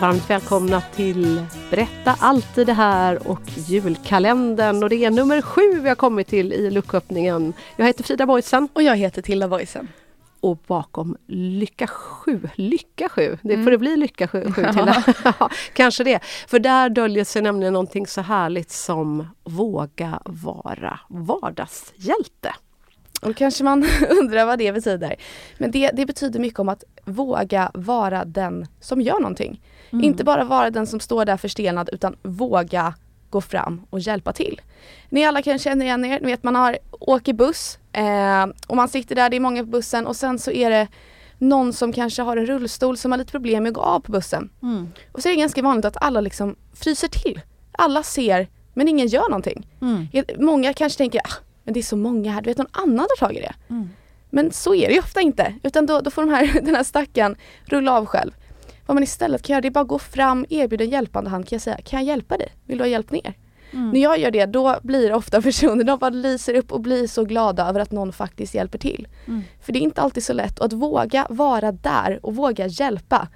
Varmt välkomna till Berätta alltid det här och julkalendern och det är nummer sju vi har kommit till i lucköppningen. Jag heter Frida Boysen Och jag heter Tilda Boysen. och bakom Lycka 7, Lycka 7, det får det bli Lycka 7, 7 Tilda? Kanske det. För där döljer sig nämligen någonting så härligt som våga vara vardagshjälte. Och kanske man undrar vad det betyder. Men det, det betyder mycket om att våga vara den som gör någonting. Inte bara vara den som står där förstelnad utan våga gå fram och hjälpa till. Ni alla kan känna igen er, ni vet man har, åker buss eh, och man sitter där, det är många på bussen och sen så är det någon som kanske har en rullstol som har lite problem med att gå av på bussen. Och så är det ganska vanligt att alla liksom fryser till. Alla ser men ingen gör någonting. Många kanske tänker ah, men det är så många här, du vet någon annan tar tag i det. Men så är det ju ofta inte. Utan då, då får de här, den här stackaren rulla av själv. Vad man istället kan göra det är bara gå fram, erbjuda en hjälpande hand. Kan jag säga, kan jag hjälpa dig? Vill du ha hjälp ner? När jag gör det då blir det ofta personer, de bara lyser upp och blir så glada över att någon faktiskt hjälper till. För det är inte alltid så lätt och att våga vara där och våga hjälpa,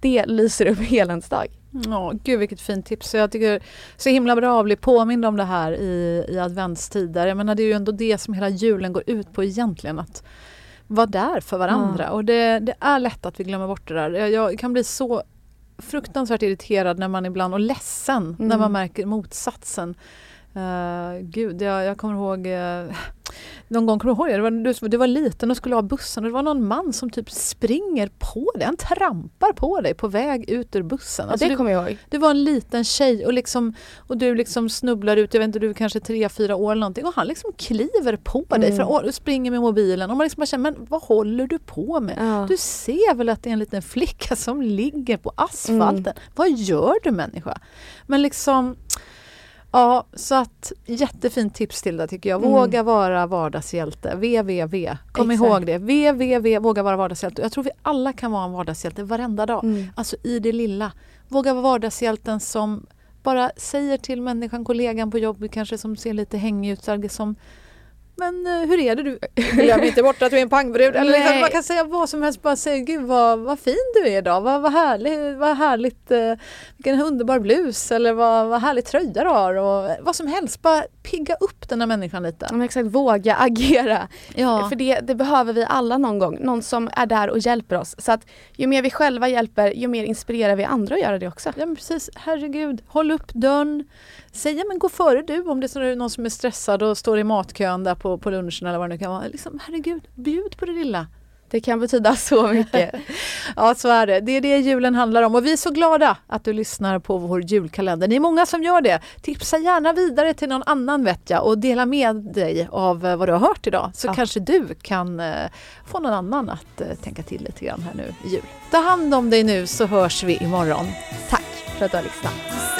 det lyser upp hela ens dag. Ja, gud vilket fint tips. Jag tycker så himla bra att bli påmind om det här i, i adventstider. Jag menar det är ju ändå det som hela julen går ut på egentligen. Att vara där för varandra. Och det, det är lätt att vi glömmer bort det där. Jag, jag kan bli så fruktansvärt irriterad när man ibland och ledsen när man märker motsatsen. Uh, gud, jag, jag kommer ihåg uh, någon gång, kommer du ihåg det? Var, du, du var liten och skulle ha bussen och det var någon man som typ springer på dig, han trampar på dig på väg ut ur bussen. Alltså, det kommer jag ihåg. du var en liten tjej och, liksom, och du liksom snubblar ut, jag vet inte, du är kanske tre, fyra år eller någonting och han liksom kliver på dig för, och springer med mobilen och man liksom bara känner, men vad håller du på med? Ja. Du ser väl att det är en liten flicka som ligger på asfalten. Vad gör du människa? Men liksom Ja, så att jättefint tips till det tycker jag. Våga vara vardagshjälte. www. Kom Exakt. ihåg det. www. Våga vara vardagshjälte. Jag tror vi alla kan vara en vardagshjälte varenda dag. Alltså i det lilla. Våga vara vardagshjälten som bara säger till människan, kollegan på jobbet kanske som ser lite hängig ut, som men eh, hur är det du? Glöm inte bort att du är en pangbrud. Eller liksom, man kan säga vad som helst, bara säga gud vad, vad fin du är idag, vad, vad, härlig, vad härligt, eh, vilken underbar blus eller vad, vad härlig tröja du har och vad som helst, bara pigga upp den här människan lite. Ja, exakt, våga agera. Ja. För det, det behöver vi alla någon gång. Någon som är där och hjälper oss. Så att ju mer vi själva hjälper, ju mer inspirerar vi andra att göra det också. Ja men precis, herregud, håll upp dörren. Säg men gå före du om det är någon som är stressad och står i matkön där på, på lunchen eller vad det nu kan vara. Liksom, herregud, bjud på det lilla. Det kan betyda så mycket. Ja, så är det. Det är det julen handlar om. Och vi är så glada att du lyssnar på vår julkalender. Ni är många som gör det. Tipsa gärna vidare till någon annan vet jag och dela med dig av eh, vad du har hört idag. Så Ja. kanske du kan eh, få någon annan att eh, tänka till lite grann här nu i jul. Ta hand om dig nu så hörs vi imorgon. Tack för att du har lyssnat.